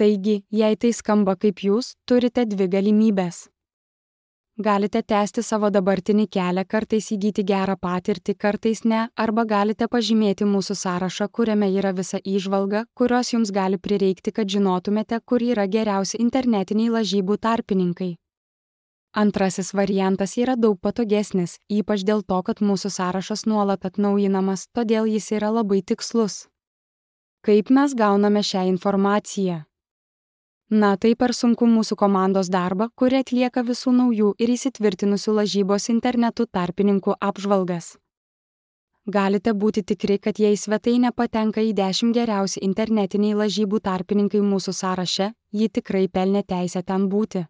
Taigi, jei tai skamba kaip jūs, turite dvi galimybės. Galite tęsti savo dabartinį kelią, kartais įgyti gerą patirtį, kartais ne, arba galite pažymėti mūsų sąrašą, kuriame yra visa įžvalga, kurios jums gali prireikti, kad žinotumėte, kur yra geriausi internetiniai lažybų tarpininkai. Antrasis variantas yra daug patogesnis, ypač dėl to, kad mūsų sąrašas nuolat atnaujinamas, todėl jis yra labai tikslus. Kaip mes gauname šią informaciją? Na, tai per sunku mūsų komandos darbą, kuri atlieka visų naujų ir įsitvirtinusių lažybos internetu tarpininkų apžvalgas. Galite būti tikri, kad jei svetainė patenka į 10 geriausi internetiniai lažybų tarpininkai mūsų sąraše, ji tikrai pelnė teisę ten būti.